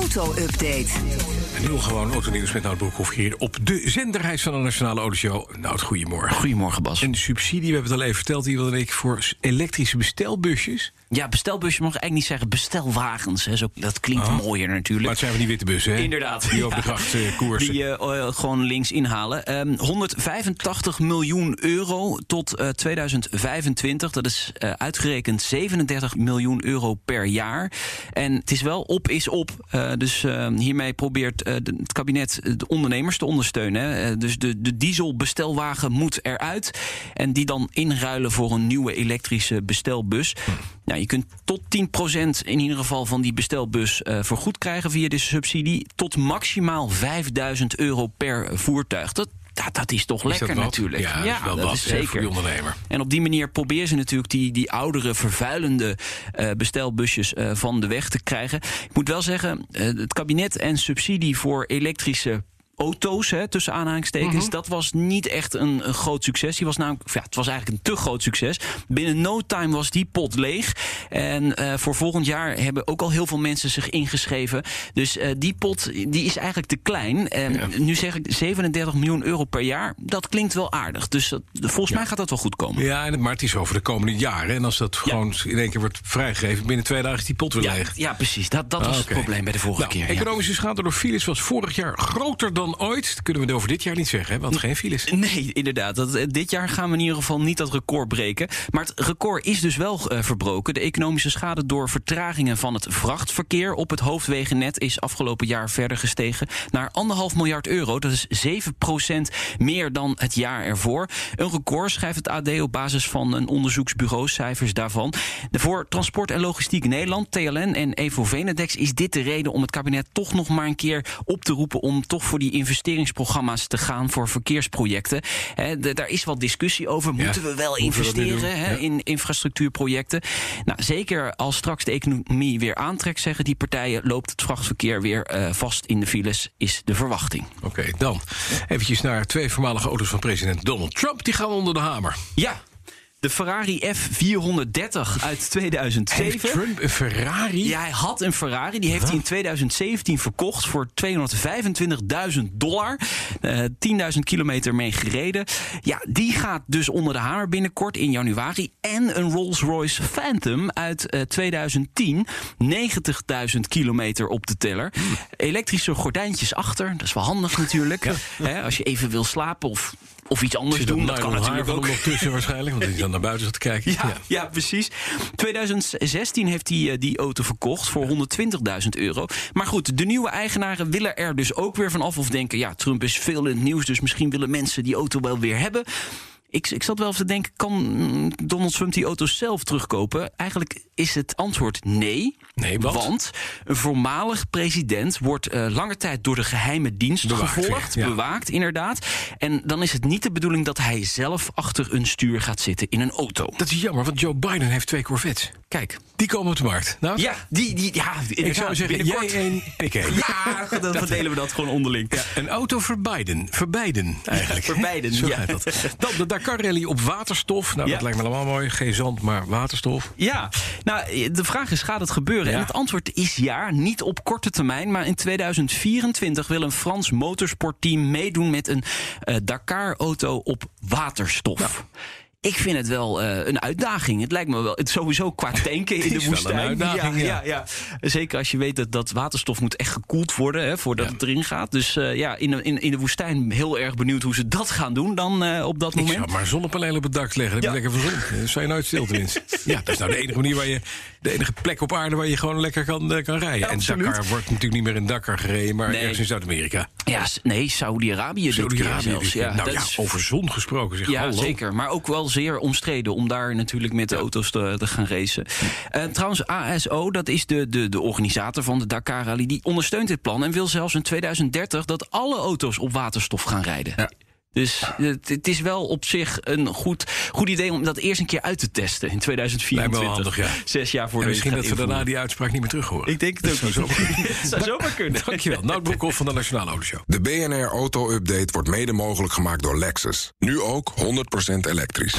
Auto-update. Een heel gewoon autonieuws met Nout Broekhoff hier op de zenderreis van de Nationale Autoshow. Nout, goedemorgen. Goedemorgen, Bas. En de subsidie, we hebben het al even verteld, die wilde ik voor elektrische bestelbusjes. Ja, bestelbusje mag ik eigenlijk niet zeggen bestelwagens. Hè. Zo, dat klinkt Oh. mooier natuurlijk. Maar het zijn van die witte bussen, hè? Inderdaad. Die over de Ja. gracht eh, koersen. Die eh, eh, gewoon links inhalen. Ehm 185 miljoen euro tot eh, 2025. Dat is uitgerekend 37 miljoen euro per jaar. En het is wel op is op. Dus eh, hiermee probeert het kabinet de ondernemers te ondersteunen. Hè. Dus de, de dieselbestelwagen moet eruit. En die dan inruilen voor een nieuwe elektrische bestelbus. Nou, je kunt tot 10% in ieder geval van die bestelbus eh, vergoed krijgen via de subsidie. Tot maximaal 5000 euro per voertuig. Dat, dat, dat is toch Is dat lekker natuurlijk. Ja, dat is wel wat, hè, voor die ondernemer. En op die manier proberen ze natuurlijk die, die oudere, vervuilende eh, bestelbusjes eh, van de weg te krijgen. Ik moet wel zeggen, het kabinet en subsidie voor elektrische auto's, hè, tussen aanhalingstekens, Mhm. dat was niet echt een, een groot succes. Die was namelijk, ja, het was eigenlijk een te groot succes. Binnen no time was die pot leeg. En eh, voor volgend jaar hebben ook al heel veel mensen zich ingeschreven. Dus eh, die pot die is eigenlijk te klein. En nu zeg ik 37 miljoen euro per jaar. Dat klinkt wel aardig. Dus dat, volgens mij gaat dat wel goed komen. Ja, maar het is over de komende jaren. En als dat gewoon in één keer wordt vrijgegeven, binnen twee dagen is die pot weer leeg. ja, precies. Dat, dat Ah, was het probleem bij de vorige Nou, keer. ja. Economische schade door files was vorig jaar groter dan ooit. Kunnen we over dit jaar niet zeggen, hè, want geen files. Nee, inderdaad. Dat, eh, dit jaar gaan we in ieder geval niet dat record breken. Maar het record is dus wel eh, verbroken. De economische schade door vertragingen van het vrachtverkeer op het hoofdwegennet is afgelopen jaar verder gestegen naar anderhalf miljard euro. Dat is 7% meer dan het jaar ervoor. Een record schrijft het AD op basis van een onderzoeksbureau, cijfers daarvan. Voor Transport en Logistiek Nederland, TLN en Evo Venedex is dit de reden om het kabinet toch nog maar een keer op te roepen om toch voor die investeringsprogramma's te gaan voor verkeersprojecten. Daar is wat discussie over. Ja, Moeten we wel moeten investeren in infrastructuurprojecten? Nou, zeker als straks de economie weer aantrekt, zeggen die partijen, loopt het vrachtverkeer weer eh, vast in de files, is de verwachting. Oké, dan eventjes naar twee voormalige auto's van president Donald Trump. Die gaan onder de hamer. Ja. De Ferrari F430 uit 2007. Heeft Trump een Ferrari? Ja, hij had een Ferrari. Die heeft hij in 2017 verkocht voor 225.000 dollar. Eh 10.000 kilometer mee gereden. Ja, die gaat dus onder de hamer binnenkort in januari. En een Rolls-Royce Phantom uit eh, 2010. 90.000 kilometer op de teller. Elektrische gordijntjes achter. Dat is wel handig natuurlijk. Als je even wil slapen of, of iets anders doen. dat kan natuurlijk ook. nog tussen waarschijnlijk, want hij is dan naar buiten zat te kijken. Ja, ja. precies. 2016 heeft hij eh, die auto verkocht voor 120.000 euro. Maar goed, de nieuwe eigenaren willen er dus ook weer van af. Of denken, ja, Trump is veel in het nieuws, dus misschien willen mensen die auto wel weer hebben. Ik, ik zat wel even te denken, kan mm, Donald Trump die auto zelf terugkopen? Eigenlijk is het antwoord nee. Nee, want? een voormalig president wordt eh, lange tijd door de geheime dienst Bewaakt gevolgd. ja. Bewaakt, inderdaad. En dan is het niet de bedoeling dat hij zelf achter een stuur gaat zitten in een auto. Dat is jammer, want Joe Biden heeft twee Corvettes. Kijk. Die komen op de markt. Nou, Ja, die, die, ja, ik zou zeggen, jij één, ik één. Ja, dan verdelen we dat gewoon onderling. Ja, een auto voor Biden. Voor beiden eigenlijk. voor beiden, Zo ja. dat. Dan de Dakar Rally op waterstof. Nou, dat lijkt me allemaal mooi. Geen zand, maar waterstof. Ja, nou, de vraag is, gaat het gebeuren? Ja. En het antwoord is ja, niet op korte termijn... maar in 2024 wil een Frans motorsportteam meedoen... met een eh, Dakar-auto op waterstof. Ik vind het wel eh, een uitdaging. Het lijkt me wel, het sowieso qua tanken in de is woestijn. ja, ja. ja, ja. Zeker als je weet dat, dat waterstof moet echt gekoeld worden hè, voordat Ja. het erin gaat. Dus eh, ja, in de, in, in de woestijn heel erg benieuwd hoe ze dat gaan doen dan op dat Ik moment. maar zonnepanelen op het dak leggen. Je Ja. lekker verzond. Dan zou je nooit stil tenminste. Ja, dat is nou de enige manier waar je... De enige plek op aarde waar je gewoon lekker kan, eh, kan rijden. En Dakar wordt natuurlijk niet meer in Dakar gereden, maar Nee. ergens in Zuid-Amerika. Ja, nee, Saudi-Arabië Saudi-Arabië. Ja, nou ja, is- over zon gesproken. Zeg, Ja, hallo. zeker. Maar ook wel zeer omstreden om daar natuurlijk met de auto's te, te gaan racen. Eh, trouwens, ASO, dat is de, de, de organisator van de Dakar Rally, die ondersteunt dit plan en wil zelfs in 2030 dat alle auto's op waterstof gaan rijden. Ja. Dus het, het is wel op zich een goed, goed idee om dat eerst een keer uit te testen in 2024. Lijkt me wel handig, ja. Zes jaar voor En de misschien dat we daarna die uitspraak niet meer terug horen. Ik denk het ook Dat zou niet. zomaar kunnen. Het zou zomaar kunnen. Dankjewel. Nout Broekhoff van de Nationale Autoshow. De BNR Auto Update wordt mede mogelijk gemaakt door Lexus. Nu ook 100% elektrisch.